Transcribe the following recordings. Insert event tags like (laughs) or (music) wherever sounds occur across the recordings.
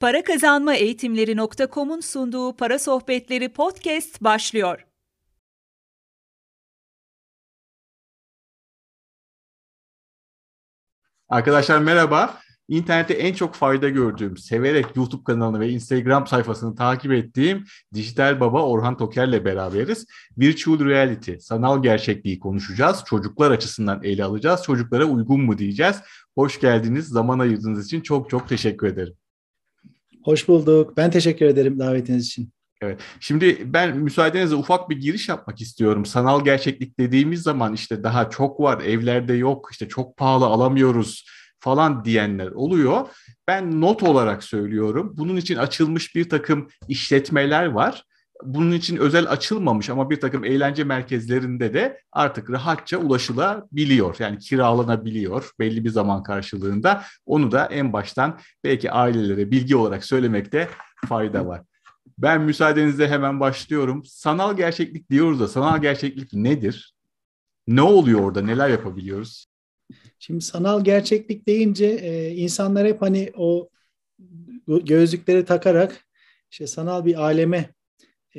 Para Kazanma Eğitimleri.com'un sunduğu Para Sohbetleri podcast başlıyor. Arkadaşlar merhaba. İnternette en çok fayda gördüğüm, severek YouTube kanalını ve Instagram sayfasını takip ettiğim Dijital Baba Orhan Toker'le beraberiz. Virtual Reality, sanal gerçekliği konuşacağız. Çocuklar açısından ele alacağız. Çocuklara uygun mu diyeceğiz. Hoş geldiniz. Zaman ayırdığınız için çok çok teşekkür ederim. Hoş bulduk. Ben teşekkür ederim davetiniz için. Evet. Şimdi ben müsaadenizle ufak bir giriş yapmak istiyorum. Sanal gerçeklik dediğimiz zaman işte daha çok var, evlerde yok, işte çok pahalı alamıyoruz falan diyenler oluyor. Ben not olarak söylüyorum. Bunun için açılmış bir takım işletmeler var. Bunun için özel açılmamış ama bir takım eğlence merkezlerinde de artık rahatça ulaşılabiliyor. Yani kiralanabiliyor belli bir zaman karşılığında. Onu da en baştan belki ailelere bilgi olarak söylemekte fayda var. Ben müsaadenizle hemen başlıyorum. Sanal gerçeklik diyoruz da sanal gerçeklik nedir? Ne oluyor orada? Neler yapabiliyoruz? Şimdi sanal gerçeklik deyince e, insanlar hep hani o gözlükleri takarak işte sanal bir aleme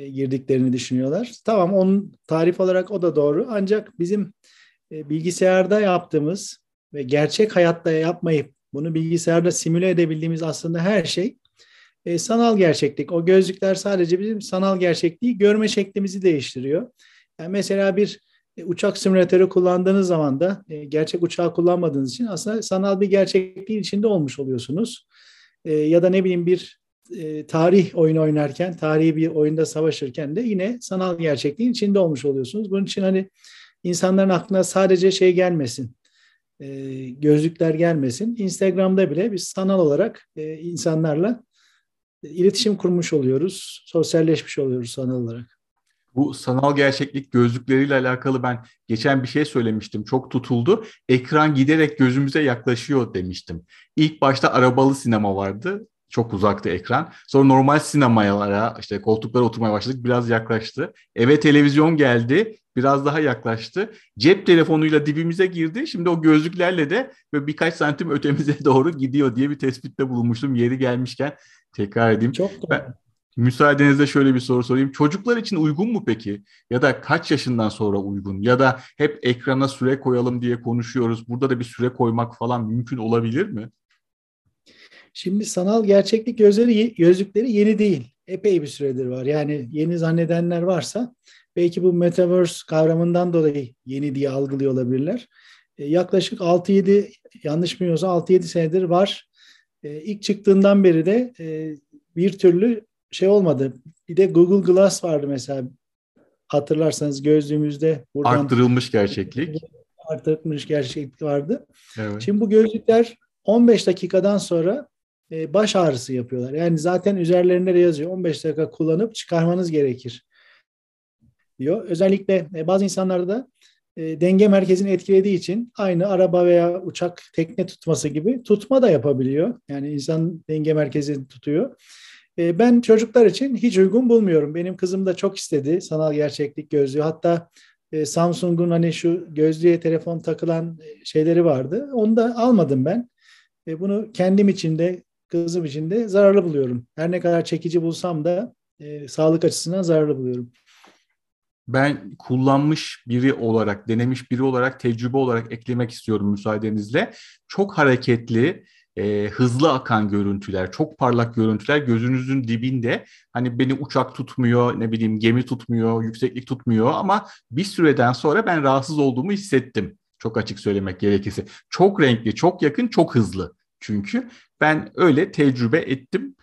girdiklerini düşünüyorlar. Tamam onun tarif olarak o da doğru. Ancak bizim e, bilgisayarda yaptığımız ve gerçek hayatta yapmayıp bunu bilgisayarda simüle edebildiğimiz aslında her şey e, sanal gerçeklik. O gözlükler sadece bizim sanal gerçekliği görme şeklimizi değiştiriyor. Yani mesela bir e, uçak simülatörü kullandığınız zaman da e, gerçek uçağı kullanmadığınız için aslında sanal bir gerçekliğin içinde olmuş oluyorsunuz. E, ya da ne bileyim bir tarih oyunu oynarken, tarihi bir oyunda savaşırken de yine sanal gerçekliğin içinde olmuş oluyorsunuz. Bunun için hani insanların aklına sadece şey gelmesin, gözlükler gelmesin. Instagram'da bile biz sanal olarak insanlarla iletişim kurmuş oluyoruz, sosyalleşmiş oluyoruz sanal olarak. Bu sanal gerçeklik gözlükleriyle alakalı ben geçen bir şey söylemiştim. Çok tutuldu. Ekran giderek gözümüze yaklaşıyor demiştim. İlk başta arabalı sinema vardı. Çok uzaktı ekran. Sonra normal sinemalara işte koltuklara oturmaya başladık. Biraz yaklaştı. Eve televizyon geldi. Biraz daha yaklaştı. Cep telefonuyla dibimize girdi. Şimdi o gözlüklerle de böyle birkaç santim ötemize (laughs) doğru gidiyor diye bir tespitte bulunmuştum. Yeri gelmişken tekrar edeyim. Çok ben, Müsaadenizle şöyle bir soru sorayım. Çocuklar için uygun mu peki? Ya da kaç yaşından sonra uygun? Ya da hep ekrana süre koyalım diye konuşuyoruz. Burada da bir süre koymak falan mümkün olabilir mi? Şimdi sanal gerçeklik gözleri, gözlükleri yeni değil. Epey bir süredir var. Yani yeni zannedenler varsa belki bu metaverse kavramından dolayı yeni diye algılıyor olabilirler. E, yaklaşık 6-7 yanlış bilmiyorsam 6-7 senedir var. E, ilk çıktığından beri de e, bir türlü şey olmadı. Bir de Google Glass vardı mesela. Hatırlarsanız gözlüğümüzde buradan arttırılmış gerçeklik. Arttırılmış gerçeklik vardı. Evet. Şimdi bu gözlükler 15 dakikadan sonra e, baş ağrısı yapıyorlar. Yani zaten üzerlerinde de yazıyor 15 dakika kullanıp çıkarmanız gerekir diyor. Özellikle e, bazı insanlarda e, denge merkezini etkilediği için aynı araba veya uçak tekne tutması gibi tutma da yapabiliyor. Yani insan denge merkezini tutuyor. E, ben çocuklar için hiç uygun bulmuyorum. Benim kızım da çok istedi sanal gerçeklik gözlüğü. Hatta Samsung'un hani şu gözlüğe telefon takılan şeyleri vardı. Onu da almadım ben. Bunu kendim için de kızım için de zararlı buluyorum. Her ne kadar çekici bulsam da e, sağlık açısından zararlı buluyorum. Ben kullanmış biri olarak, denemiş biri olarak, tecrübe olarak eklemek istiyorum müsaadenizle. Çok hareketli, e, hızlı akan görüntüler, çok parlak görüntüler gözünüzün dibinde. Hani beni uçak tutmuyor, ne bileyim gemi tutmuyor, yükseklik tutmuyor ama bir süreden sonra ben rahatsız olduğumu hissettim. Çok açık söylemek gerekirse. Çok renkli, çok yakın, çok hızlı. Çünkü ben öyle tecrübe ettim.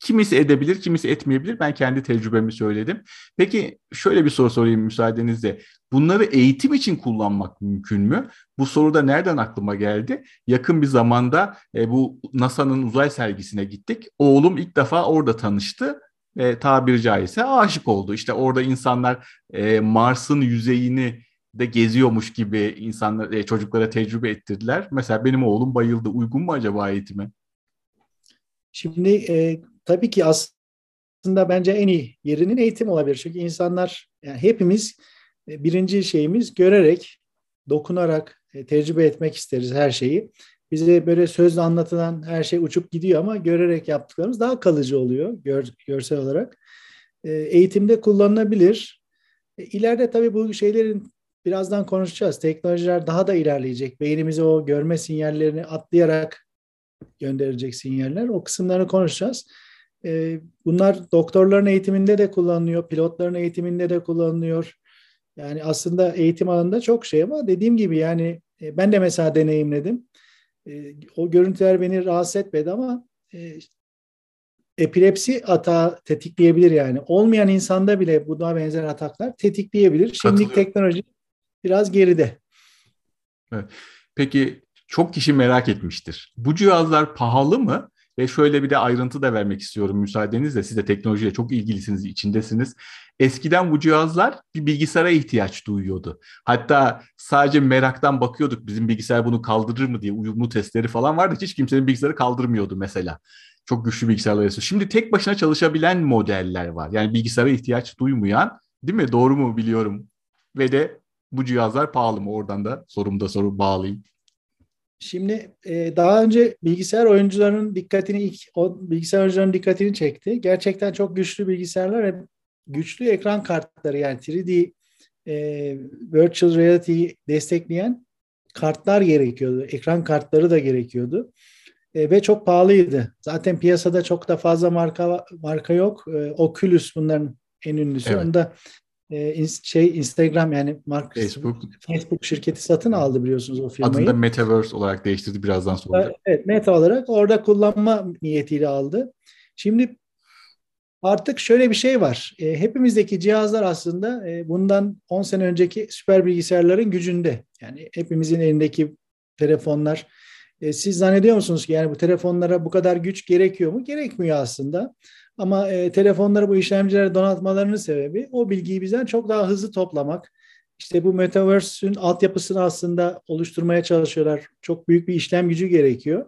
Kimisi edebilir, kimisi etmeyebilir. Ben kendi tecrübemi söyledim. Peki şöyle bir soru sorayım müsaadenizle. Bunları eğitim için kullanmak mümkün mü? Bu soru da nereden aklıma geldi? Yakın bir zamanda e, bu NASA'nın uzay sergisine gittik. Oğlum ilk defa orada tanıştı ve tabiri caizse aşık oldu. İşte orada insanlar e, Mars'ın yüzeyini de geziyormuş gibi insanlar e, çocuklara tecrübe ettirdiler. Mesela benim oğlum bayıldı. Uygun mu acaba eğitime? Şimdi e, tabii ki aslında bence en iyi yerinin eğitim olabilir. Çünkü insanlar yani hepimiz e, birinci şeyimiz görerek, dokunarak e, tecrübe etmek isteriz her şeyi. bize böyle sözle anlatılan her şey uçup gidiyor ama görerek yaptıklarımız daha kalıcı oluyor gör, görsel olarak. E, eğitimde kullanılabilir. E, ileride tabii bu şeylerin birazdan konuşacağız. Teknolojiler daha da ilerleyecek. Beynimize o görme sinyallerini atlayarak gönderecek sinyaller. O kısımlarını konuşacağız. E, bunlar doktorların eğitiminde de kullanılıyor, pilotların eğitiminde de kullanılıyor. Yani aslında eğitim alanında çok şey ama dediğim gibi yani e, ben de mesela deneyimledim. E, o görüntüler beni rahatsız etmedi ama e, epilepsi atağı tetikleyebilir yani. Olmayan insanda bile buna benzer ataklar tetikleyebilir. Şimdilik teknoloji biraz geride. Evet. Peki çok kişi merak etmiştir. Bu cihazlar pahalı mı? Ve şöyle bir de ayrıntı da vermek istiyorum müsaadenizle. Siz de teknolojiyle çok ilgilisiniz, içindesiniz. Eskiden bu cihazlar bir bilgisayara ihtiyaç duyuyordu. Hatta sadece meraktan bakıyorduk bizim bilgisayar bunu kaldırır mı diye uyumlu testleri falan vardı. Hiç kimsenin bilgisayarı kaldırmıyordu mesela. Çok güçlü bilgisayarlar yazıyor. Şimdi tek başına çalışabilen modeller var. Yani bilgisayara ihtiyaç duymayan, değil mi? Doğru mu biliyorum? Ve de bu cihazlar pahalı mı? Oradan da sorumda soru bağlayayım. Şimdi e, daha önce bilgisayar oyuncularının dikkatini ilk o bilgisayar oyuncularının dikkatini çekti. Gerçekten çok güçlü bilgisayarlar ve güçlü ekran kartları yani 3D e, virtual reality destekleyen kartlar gerekiyordu. Ekran kartları da gerekiyordu. E, ve çok pahalıydı. Zaten piyasada çok da fazla marka marka yok. E, Oculus bunların en ünlüsü. Evet. Onu da e, şey Instagram yani Mark Facebook Facebook şirketi satın aldı biliyorsunuz o firmayı. Adını da Metaverse olarak değiştirdi birazdan sonra. Evet, Meta olarak orada kullanma niyetiyle aldı. Şimdi artık şöyle bir şey var. E, hepimizdeki cihazlar aslında e, bundan 10 sene önceki süper bilgisayarların gücünde. Yani hepimizin elindeki telefonlar. E, siz zannediyor musunuz ki yani bu telefonlara bu kadar güç gerekiyor mu? Gerekmiyor aslında. Ama e, telefonları bu işlemcilere donatmalarının sebebi o bilgiyi bizden çok daha hızlı toplamak. İşte bu Metaverse'ün altyapısını aslında oluşturmaya çalışıyorlar. Çok büyük bir işlem gücü gerekiyor.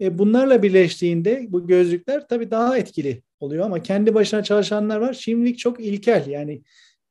E, bunlarla birleştiğinde bu gözlükler tabii daha etkili oluyor ama kendi başına çalışanlar var. Şimdilik çok ilkel yani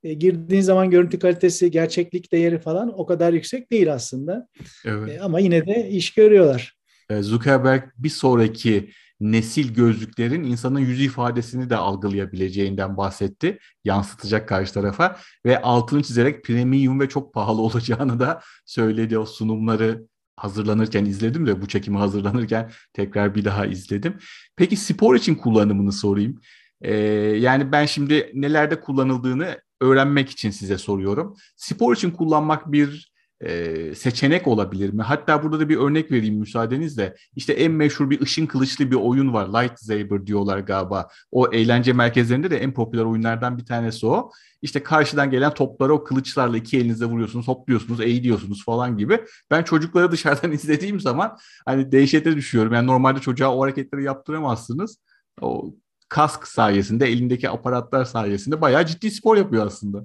e, girdiğin zaman görüntü kalitesi, gerçeklik değeri falan o kadar yüksek değil aslında. Evet. E, ama yine de iş görüyorlar. E, Zuckerberg bir sonraki nesil gözlüklerin insanın yüz ifadesini de algılayabileceğinden bahsetti. Yansıtacak karşı tarafa ve altını çizerek premium ve çok pahalı (laughs) olacağını da söyledi. O sunumları hazırlanırken izledim de bu çekimi hazırlanırken tekrar bir daha izledim. Peki spor için kullanımını sorayım. Ee, yani ben şimdi nelerde kullanıldığını öğrenmek için size soruyorum. Spor için kullanmak bir e, seçenek olabilir mi? Hatta burada da bir örnek vereyim müsaadenizle. İşte en meşhur bir ışın kılıçlı bir oyun var. Lightsaber diyorlar galiba. O eğlence merkezlerinde de en popüler oyunlardan bir tanesi o. İşte karşıdan gelen topları o kılıçlarla iki elinizle vuruyorsunuz, hopluyorsunuz, eğiliyorsunuz falan gibi. Ben çocukları dışarıdan (laughs) izlediğim zaman hani dehşete düşüyorum. Yani normalde çocuğa o hareketleri yaptıramazsınız. O kask sayesinde, elindeki aparatlar sayesinde bayağı ciddi spor yapıyor aslında.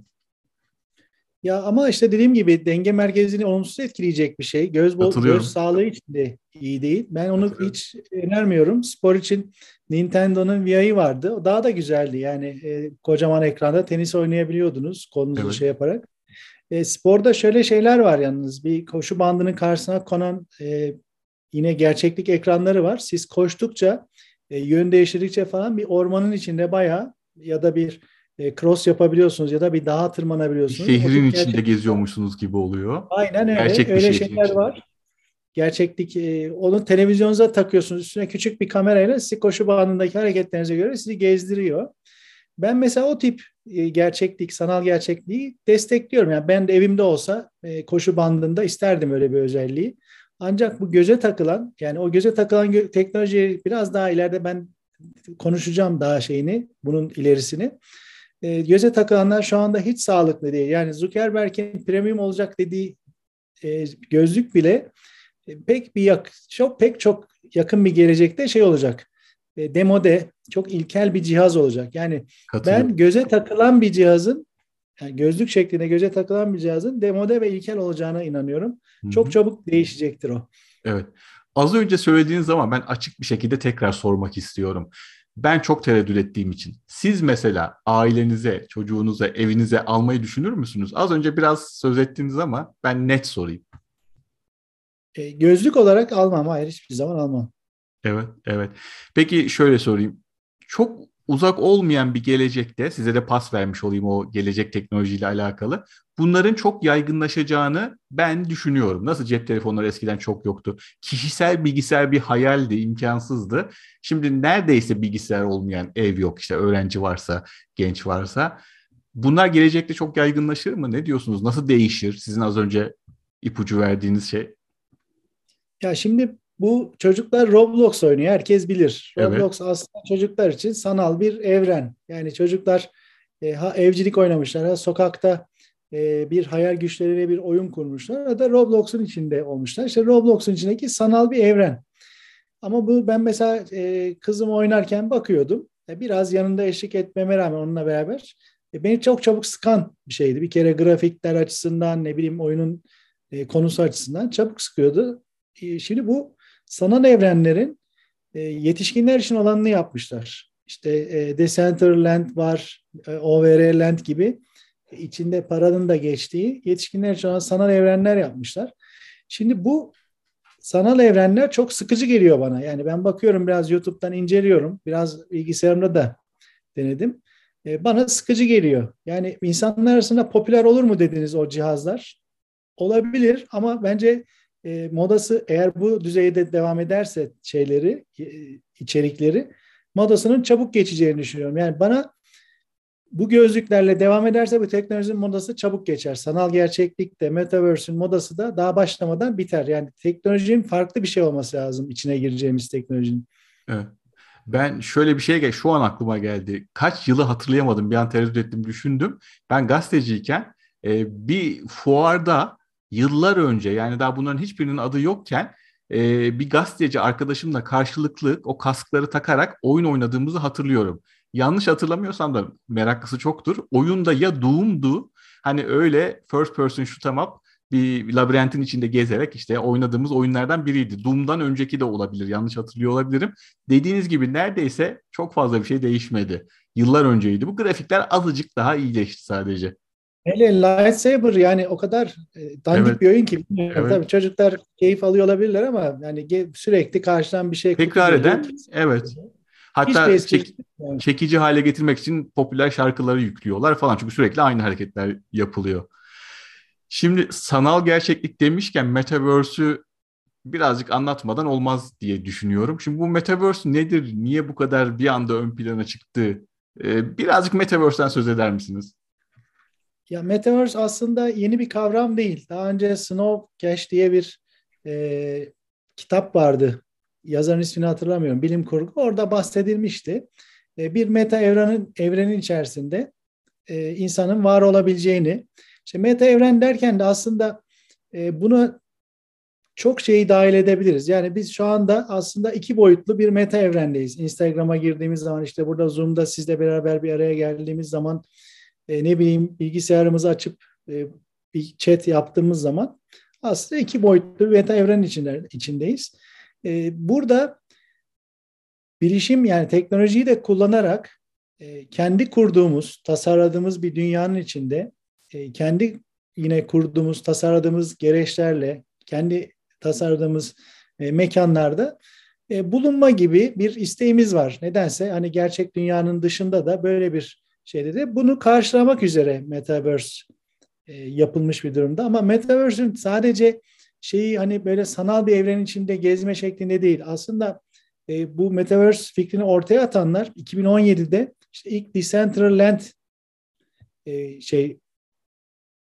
Ya ama işte dediğim gibi denge merkezini olumsuz etkileyecek bir şey. Göz, bol, göz sağlığı için de iyi değil. Ben onu hiç önermiyorum. Spor için Nintendo'nun VI'yi vardı. O daha da güzeldi. Yani e, kocaman ekranda tenis oynayabiliyordunuz kolunuzu evet. şey yaparak. E, sporda şöyle şeyler var yalnız. Bir koşu bandının karşısına konan e, yine gerçeklik ekranları var. Siz koştukça, e, yön değiştirdikçe falan bir ormanın içinde bayağı ya da bir e, cross yapabiliyorsunuz ya da bir dağa tırmanabiliyorsunuz. Bir şehrin içinde gerçek... geziyormuşsunuz gibi oluyor. Aynen öyle. Gerçek öyle şeyler içinde. var. Gerçeklik e, onu televizyonunuza takıyorsunuz. Üstüne küçük bir kamerayla sizi koşu bandındaki hareketlerinize göre sizi gezdiriyor. Ben mesela o tip e, gerçeklik, sanal gerçekliği destekliyorum. Yani ben de evimde olsa e, koşu bandında isterdim öyle bir özelliği. Ancak bu göze takılan, yani o göze takılan gö- teknolojiyi biraz daha ileride ben konuşacağım daha şeyini, bunun ilerisini e, göze takılanlar şu anda hiç sağlıklı değil. Yani Zuckerberg'in premium olacak dediği e, gözlük bile e, pek bir yak, çok pek çok yakın bir gelecekte şey olacak. E, demode çok ilkel bir cihaz olacak. Yani ben göze takılan bir cihazın yani gözlük şeklinde göze takılan bir cihazın demode ve ilkel olacağına inanıyorum. Hı-hı. Çok çabuk değişecektir o. Evet. Az önce söylediğiniz zaman ben açık bir şekilde tekrar sormak istiyorum ben çok tereddüt ettiğim için. Siz mesela ailenize, çocuğunuza, evinize almayı düşünür müsünüz? Az önce biraz söz ettiniz ama ben net sorayım. E, gözlük olarak almam. Hayır hiçbir zaman almam. Evet, evet. Peki şöyle sorayım. Çok uzak olmayan bir gelecekte size de pas vermiş olayım o gelecek teknolojiyle alakalı. Bunların çok yaygınlaşacağını ben düşünüyorum. Nasıl cep telefonları eskiden çok yoktu. Kişisel bilgisayar bir hayaldi, imkansızdı. Şimdi neredeyse bilgisayar olmayan ev yok işte öğrenci varsa, genç varsa. Bunlar gelecekte çok yaygınlaşır mı? Ne diyorsunuz? Nasıl değişir? Sizin az önce ipucu verdiğiniz şey. Ya şimdi bu çocuklar Roblox oynuyor. Herkes bilir. Roblox evet. aslında çocuklar için sanal bir evren. Yani çocuklar e, ha evcilik oynamışlar, ha sokakta e, bir hayal güçleriyle bir oyun kurmuşlar. Ya da Roblox'un içinde olmuşlar. İşte Roblox'un içindeki sanal bir evren. Ama bu ben mesela e, kızım oynarken bakıyordum. E, biraz yanında eşlik etmeme rağmen onunla beraber e, beni çok çabuk sıkan bir şeydi. Bir kere grafikler açısından ne bileyim oyunun e, konusu açısından çabuk sıkıyordu. E, şimdi bu sanal evrenlerin e, yetişkinler için olanını yapmışlar. İşte e, Decentraland var, e, OVR gibi içinde paranın da geçtiği yetişkinler için olan sanal evrenler yapmışlar. Şimdi bu sanal evrenler çok sıkıcı geliyor bana. Yani ben bakıyorum biraz YouTube'dan inceliyorum. Biraz bilgisayarımda da denedim. E, bana sıkıcı geliyor. Yani insanlar arasında popüler olur mu dediniz o cihazlar? Olabilir ama bence e, modası eğer bu düzeyde devam ederse şeyleri, e, içerikleri modasının çabuk geçeceğini düşünüyorum. Yani bana bu gözlüklerle devam ederse bu teknolojinin modası çabuk geçer. Sanal gerçeklik de, metaverse'ün modası da daha başlamadan biter. Yani teknolojinin farklı bir şey olması lazım içine gireceğimiz teknolojinin. Ben şöyle bir şey gel şu an aklıma geldi. Kaç yılı hatırlayamadım. Bir an tereddüt ettim, düşündüm. Ben gazeteciyken e, bir fuarda yıllar önce yani daha bunların hiçbirinin adı yokken e, bir gazeteci arkadaşımla karşılıklı o kaskları takarak oyun oynadığımızı hatırlıyorum. Yanlış hatırlamıyorsam da meraklısı çoktur. Oyunda ya Doom'du hani öyle first person shoot em up bir labirentin içinde gezerek işte oynadığımız oyunlardan biriydi. Doom'dan önceki de olabilir. Yanlış hatırlıyor olabilirim. Dediğiniz gibi neredeyse çok fazla bir şey değişmedi. Yıllar önceydi. Bu grafikler azıcık daha iyileşti sadece. Hele Lightsaber yani o kadar e, dandik evet. bir oyun ki. Evet. Tabii çocuklar keyif alıyor olabilirler ama yani sürekli karşıdan bir şey tekrar eden evet. Hatta çek, çekici hale getirmek için popüler şarkıları yüklüyorlar falan. Çünkü sürekli aynı hareketler yapılıyor. Şimdi sanal gerçeklik demişken Metaverse'ü birazcık anlatmadan olmaz diye düşünüyorum. Şimdi bu Metaverse nedir? Niye bu kadar bir anda ön plana çıktı? Ee, birazcık Metaverse'den söz eder misiniz? Ya Metaverse aslında yeni bir kavram değil. Daha önce Snow Cash diye bir e, kitap vardı. Yazarın ismini hatırlamıyorum. Bilim kurgu. Orada bahsedilmişti. E, bir meta evrenin evrenin içerisinde e, insanın var olabileceğini. İşte meta evren derken de aslında e, bunu çok şeyi dahil edebiliriz. Yani biz şu anda aslında iki boyutlu bir meta evrendeyiz. Instagram'a girdiğimiz zaman işte burada Zoom'da sizle beraber bir araya geldiğimiz zaman e, ne bileyim bilgisayarımızı açıp e, bir chat yaptığımız zaman aslında iki boyutlu bir meta evren içinde, içindeyiz. E, burada bilişim yani teknolojiyi de kullanarak e, kendi kurduğumuz, tasarladığımız bir dünyanın içinde e, kendi yine kurduğumuz, tasarladığımız gereçlerle, kendi tasarladığımız e, mekanlarda e, bulunma gibi bir isteğimiz var. Nedense hani gerçek dünyanın dışında da böyle bir şeyde de bunu karşılamak üzere Metaverse e, yapılmış bir durumda. Ama Metaverse'ün sadece şeyi hani böyle sanal bir evrenin içinde gezme şeklinde değil. Aslında e, bu Metaverse fikrini ortaya atanlar 2017'de işte ilk Decentraland e, şey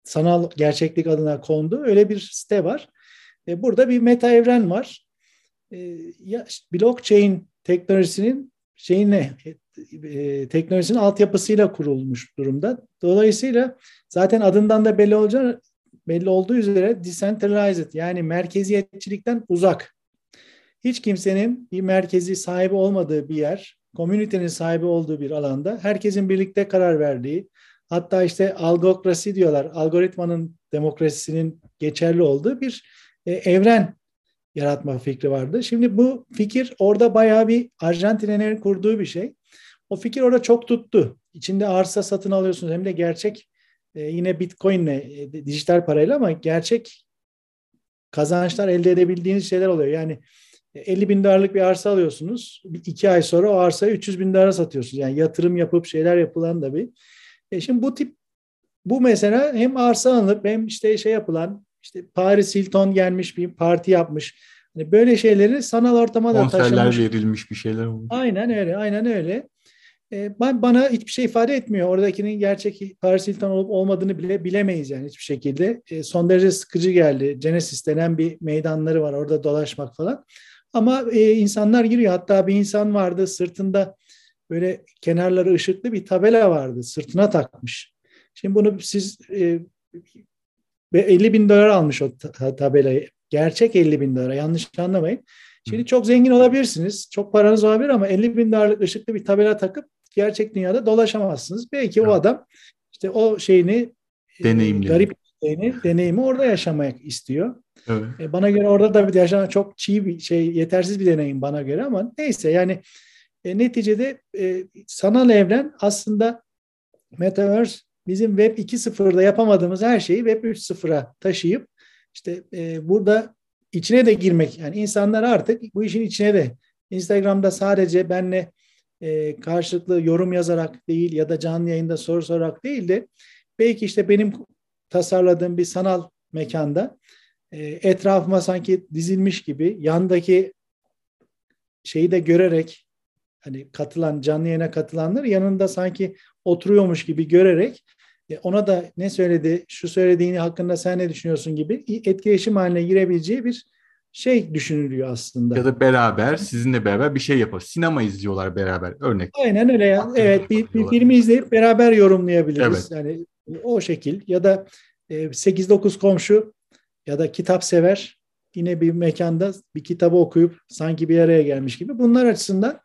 sanal gerçeklik adına kondu. Öyle bir site var. E, burada bir meta evren var. E, ya blockchain teknolojisinin şeyine e, teknolojisinin altyapısıyla kurulmuş durumda. Dolayısıyla zaten adından da belli olacağı belli olduğu üzere decentralized yani merkeziyetçilikten uzak. Hiç kimsenin bir merkezi sahibi olmadığı bir yer, komünitenin sahibi olduğu bir alanda herkesin birlikte karar verdiği, hatta işte algokrasi diyorlar, algoritmanın demokrasisinin geçerli olduğu bir e, evren yaratma fikri vardı. Şimdi bu fikir orada bayağı bir Arjantinlerin kurduğu bir şey. O fikir orada çok tuttu. İçinde arsa satın alıyorsunuz hem de gerçek e, yine Bitcoin'le e, dijital parayla ama gerçek kazançlar elde edebildiğiniz şeyler oluyor. Yani 50 bin dolarlık bir arsa alıyorsunuz. iki ay sonra o arsayı 300 bin dolara satıyorsunuz. Yani yatırım yapıp şeyler yapılan da bir. E şimdi bu tip bu mesela hem arsa alınıp hem işte şey yapılan işte Paris Hilton gelmiş bir parti yapmış. Hani böyle şeyleri sanal ortama da taşımış. Konserler verilmiş bir şeyler olmuş. Aynen öyle, aynen öyle. E, ben bana hiçbir şey ifade etmiyor. Oradakinin gerçek Paris Hilton olup olmadığını bile bilemeyiz yani hiçbir şekilde. E, son derece sıkıcı geldi. Genesis denen bir meydanları var orada dolaşmak falan. Ama e, insanlar giriyor. Hatta bir insan vardı sırtında böyle kenarları ışıklı bir tabela vardı. Sırtına takmış. Şimdi bunu siz e, 50 bin dolar almış o tabelayı. Gerçek 50 bin dolar yanlış anlamayın. Şimdi çok zengin olabilirsiniz. Çok paranız olabilir ama 50 bin dolarlık ışıklı bir tabela takıp gerçek dünyada dolaşamazsınız. Belki evet. o adam işte o şeyini Deneyimli. E, garip şeyini, deneyimi orada yaşamak istiyor. Evet. E, bana göre orada da bir yaşanan çok çiğ bir şey, yetersiz bir deneyim bana göre ama neyse yani e, neticede e, sanal evren aslında Metaverse bizim Web 2.0'da yapamadığımız her şeyi Web 3.0'a taşıyıp işte e, burada içine de girmek yani insanlar artık bu işin içine de Instagram'da sadece benle e, karşılıklı yorum yazarak değil ya da canlı yayında soru sorarak değil de belki işte benim tasarladığım bir sanal mekanda e, etrafıma sanki dizilmiş gibi yandaki şeyi de görerek hani katılan canlı yayına katılanlar yanında sanki oturuyormuş gibi görerek e, ona da ne söyledi, şu söylediğini hakkında sen ne düşünüyorsun gibi etkileşim haline girebileceği bir şey düşünülüyor aslında. Ya da beraber sizinle beraber bir şey yapar. Sinema izliyorlar beraber örnek. Aynen öyle ya. Evet bir, bir filmi izleyip beraber yorumlayabiliriz. Evet. Yani o şekil ya da 8-9 e, komşu ya da kitap sever yine bir mekanda bir kitabı okuyup sanki bir araya gelmiş gibi. Bunlar açısından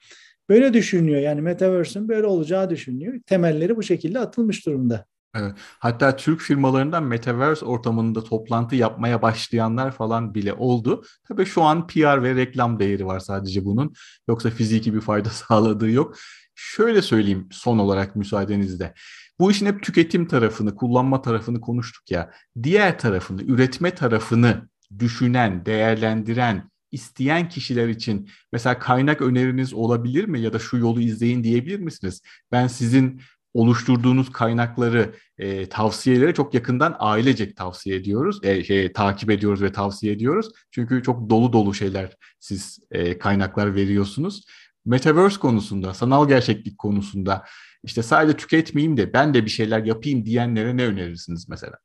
böyle düşünülüyor. Yani Metaverse'ün böyle olacağı düşünülüyor. Temelleri bu şekilde atılmış durumda. Evet. Hatta Türk firmalarından Metaverse ortamında toplantı yapmaya başlayanlar falan bile oldu. Tabii şu an PR ve reklam değeri var sadece bunun. Yoksa fiziki bir fayda (laughs) sağladığı yok. Şöyle söyleyeyim son olarak müsaadenizle. Bu işin hep tüketim tarafını, kullanma tarafını konuştuk ya. Diğer tarafını, üretme tarafını düşünen, değerlendiren, isteyen kişiler için mesela kaynak öneriniz olabilir mi ya da şu yolu izleyin diyebilir misiniz? Ben sizin oluşturduğunuz kaynakları, e, tavsiyeleri çok yakından ailecek tavsiye ediyoruz, e, şey, takip ediyoruz ve tavsiye ediyoruz. Çünkü çok dolu dolu şeyler siz e, kaynaklar veriyorsunuz. Metaverse konusunda, sanal gerçeklik konusunda işte sadece tüketmeyeyim de ben de bir şeyler yapayım diyenlere ne önerirsiniz mesela?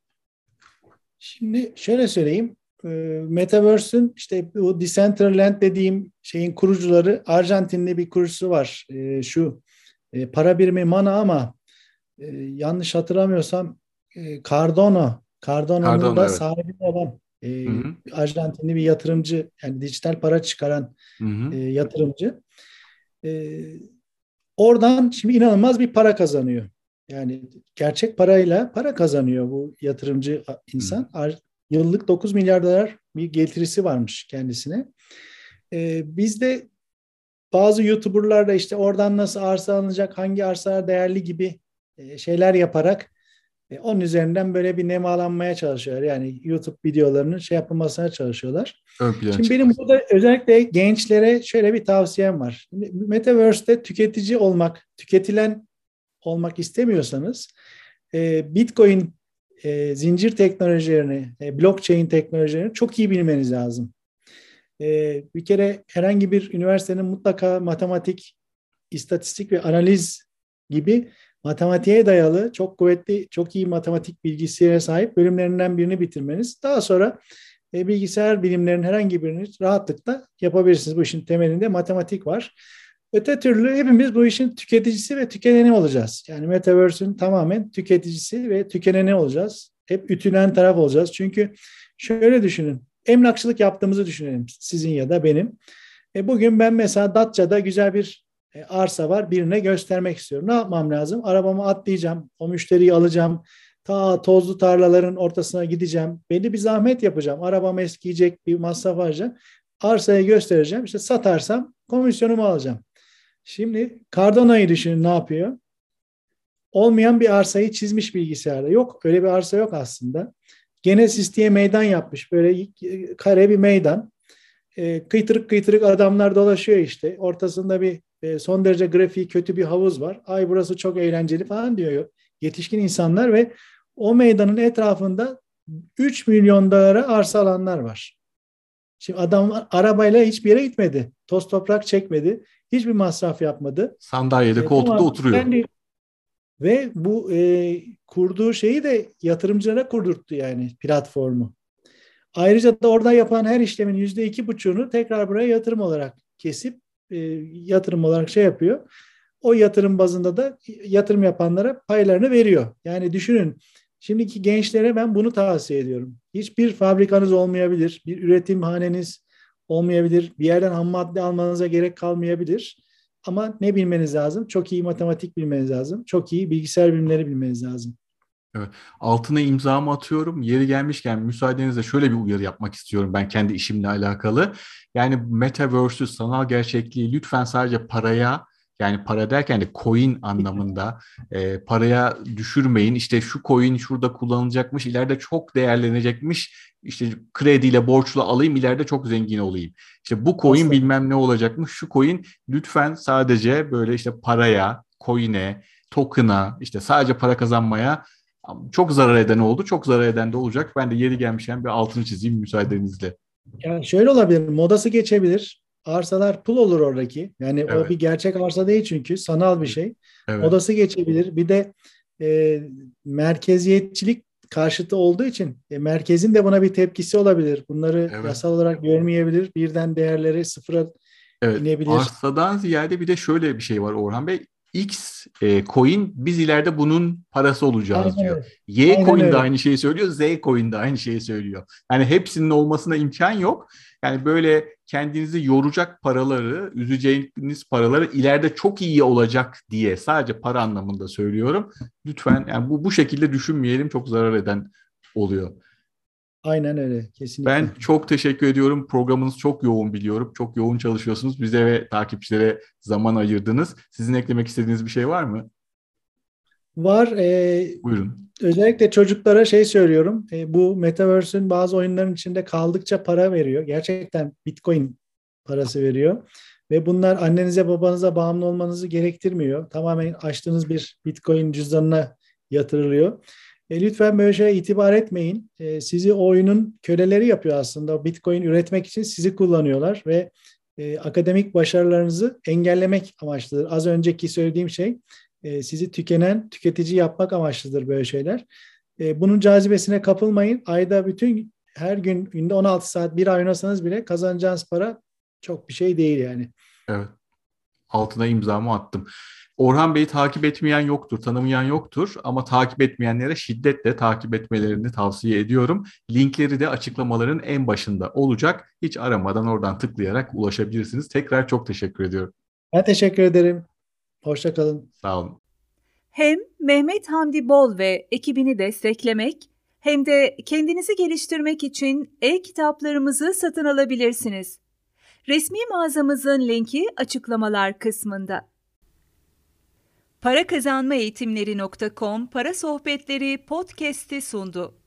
Şimdi şöyle söyleyeyim. E, Metaverse'ün işte bu Decentraland dediğim şeyin kurucuları Arjantinli bir kurucusu var. E, şu e, para birimi mana ama e, yanlış hatırlamıyorsam e, Cardano, Cardano'nun Cardano, da evet. sahibi olan e, Arjantinli bir yatırımcı yani dijital para çıkaran E, yatırımcı. E, oradan şimdi inanılmaz bir para kazanıyor. Yani gerçek parayla para kazanıyor bu yatırımcı insan. Hı hı. Yıllık 9 milyar dolar bir getirisi varmış kendisine. Ee, biz de bazı YouTuber'lar da işte oradan nasıl arsa alınacak, hangi arsalar değerli gibi e, şeyler yaparak e, onun üzerinden böyle bir nemalanmaya çalışıyorlar. Yani YouTube videolarının şey yapılmasına çalışıyorlar. Şimdi benim burada özellikle gençlere şöyle bir tavsiyem var. Metaverse'de tüketici olmak, tüketilen olmak istemiyorsanız e, Bitcoin zincir teknolojilerini, blockchain teknolojilerini çok iyi bilmeniz lazım. Bir kere herhangi bir üniversitenin mutlaka matematik, istatistik ve analiz gibi matematiğe dayalı çok kuvvetli, çok iyi matematik bilgisine sahip bölümlerinden birini bitirmeniz. Daha sonra e, bilgisayar bilimlerinin herhangi birini rahatlıkla yapabilirsiniz. Bu işin temelinde matematik var. Öte türlü hepimiz bu işin tüketicisi ve tükeneni olacağız. Yani Metaverse'ün tamamen tüketicisi ve tükeneni olacağız. Hep ütülen taraf olacağız. Çünkü şöyle düşünün emlakçılık yaptığımızı düşünelim sizin ya da benim. E bugün ben mesela Datça'da güzel bir e, arsa var birine göstermek istiyorum. Ne yapmam lazım? Arabamı atlayacağım, o müşteriyi alacağım, ta tozlu tarlaların ortasına gideceğim. Belli bir zahmet yapacağım. Arabam eskiyecek, bir masraf harcayacağım. Arsayı göstereceğim. İşte satarsam komisyonumu alacağım. Şimdi Cardano'yu düşünün ne yapıyor? Olmayan bir arsayı çizmiş bilgisayarda. Yok öyle bir arsa yok aslında Genesis diye meydan yapmış. Böyle kare bir meydan. E, kıytırık kıytırık adamlar dolaşıyor işte. Ortasında bir e, son derece grafiği kötü bir havuz var. Ay burası çok eğlenceli falan diyor yetişkin insanlar ve o meydanın etrafında 3 milyon dolara arsa alanlar var. Şimdi adam arabayla hiçbir yere gitmedi. Toz toprak çekmedi. Hiçbir masraf yapmadı. Sandalyede, e, koltukta oturuyor. Kendi, ve bu e, kurduğu şeyi de yatırımcılara kurdurttu yani platformu. Ayrıca da orada yapan her işlemin yüzde iki buçuğunu tekrar buraya yatırım olarak kesip e, yatırım olarak şey yapıyor. O yatırım bazında da yatırım yapanlara paylarını veriyor. Yani düşünün şimdiki gençlere ben bunu tavsiye ediyorum. Hiçbir fabrikanız olmayabilir, bir üretim haneniz olmayabilir, bir yerden ham madde almanıza gerek kalmayabilir. Ama ne bilmeniz lazım? Çok iyi matematik bilmeniz lazım. Çok iyi bilgisayar bilimleri bilmeniz lazım. Evet. Altına imzamı atıyorum. Yeri gelmişken müsaadenizle şöyle bir uyarı yapmak istiyorum ben kendi işimle alakalı. Yani Metaverse'ü, sanal gerçekliği lütfen sadece paraya yani para derken de coin (laughs) anlamında e, paraya düşürmeyin. İşte şu coin şurada kullanılacakmış, ileride çok değerlenecekmiş. İşte krediyle borçlu alayım, ileride çok zengin olayım. İşte bu coin Aslında. bilmem ne olacakmış. Şu coin lütfen sadece böyle işte paraya, coin'e, token'a, işte sadece para kazanmaya çok zarar eden oldu. Çok zarar eden de olacak. Ben de yeri gelmişken bir altını çizeyim müsaadenizle. Yani şöyle olabilir. Modası geçebilir arsalar pul olur oradaki. Yani evet. o bir gerçek arsa değil çünkü sanal bir şey. Evet. Odası geçebilir. Bir de e, merkeziyetçilik karşıtı olduğu için e, merkezin de buna bir tepkisi olabilir. Bunları evet. yasal olarak görmeyebilir. Birden değerleri sıfıra evet. inebilir. Arsadan ziyade bir de şöyle bir şey var Orhan Bey. X e, coin biz ileride bunun parası olacağız Aynen. diyor. Y Aynen coin de aynı şeyi söylüyor, Z coin de aynı şeyi söylüyor. Yani hepsinin olmasına imkan yok. Yani böyle kendinizi yoracak paraları, üzeceğiniz paraları ileride çok iyi olacak diye sadece para anlamında söylüyorum. Lütfen yani bu bu şekilde düşünmeyelim çok zarar eden oluyor. Aynen öyle. Kesinlikle. Ben çok teşekkür ediyorum. Programınız çok yoğun biliyorum. Çok yoğun çalışıyorsunuz. Bize ve takipçilere zaman ayırdınız. Sizin eklemek istediğiniz bir şey var mı? Var. E, Buyurun. Özellikle çocuklara şey söylüyorum. E, bu Metaverse'ün bazı oyunların içinde kaldıkça para veriyor. Gerçekten Bitcoin parası veriyor. Ve bunlar annenize babanıza bağımlı olmanızı gerektirmiyor. Tamamen açtığınız bir Bitcoin cüzdanına yatırılıyor. E, lütfen böyle şeye itibar etmeyin. E, sizi oyunun köleleri yapıyor aslında. Bitcoin üretmek için sizi kullanıyorlar ve e, akademik başarılarınızı engellemek amaçlıdır. Az önceki söylediğim şey e, sizi tükenen, tüketici yapmak amaçlıdır böyle şeyler. E, bunun cazibesine kapılmayın. Ayda bütün her gün günde 16 saat bir ay oynasanız bile kazanacağınız para çok bir şey değil yani. Evet. Altına imzamı attım. Orhan Bey'i takip etmeyen yoktur, tanımayan yoktur ama takip etmeyenlere şiddetle takip etmelerini tavsiye ediyorum. Linkleri de açıklamaların en başında olacak. Hiç aramadan oradan tıklayarak ulaşabilirsiniz. Tekrar çok teşekkür ediyorum. Ben teşekkür ederim. Hoşçakalın. Sağ olun. Hem Mehmet Hamdi Bol ve ekibini desteklemek hem de kendinizi geliştirmek için e-kitaplarımızı satın alabilirsiniz. Resmi mağazamızın linki açıklamalar kısmında. Para Kazanma Eğitimleri.com Para Sohbetleri podcast'i sundu.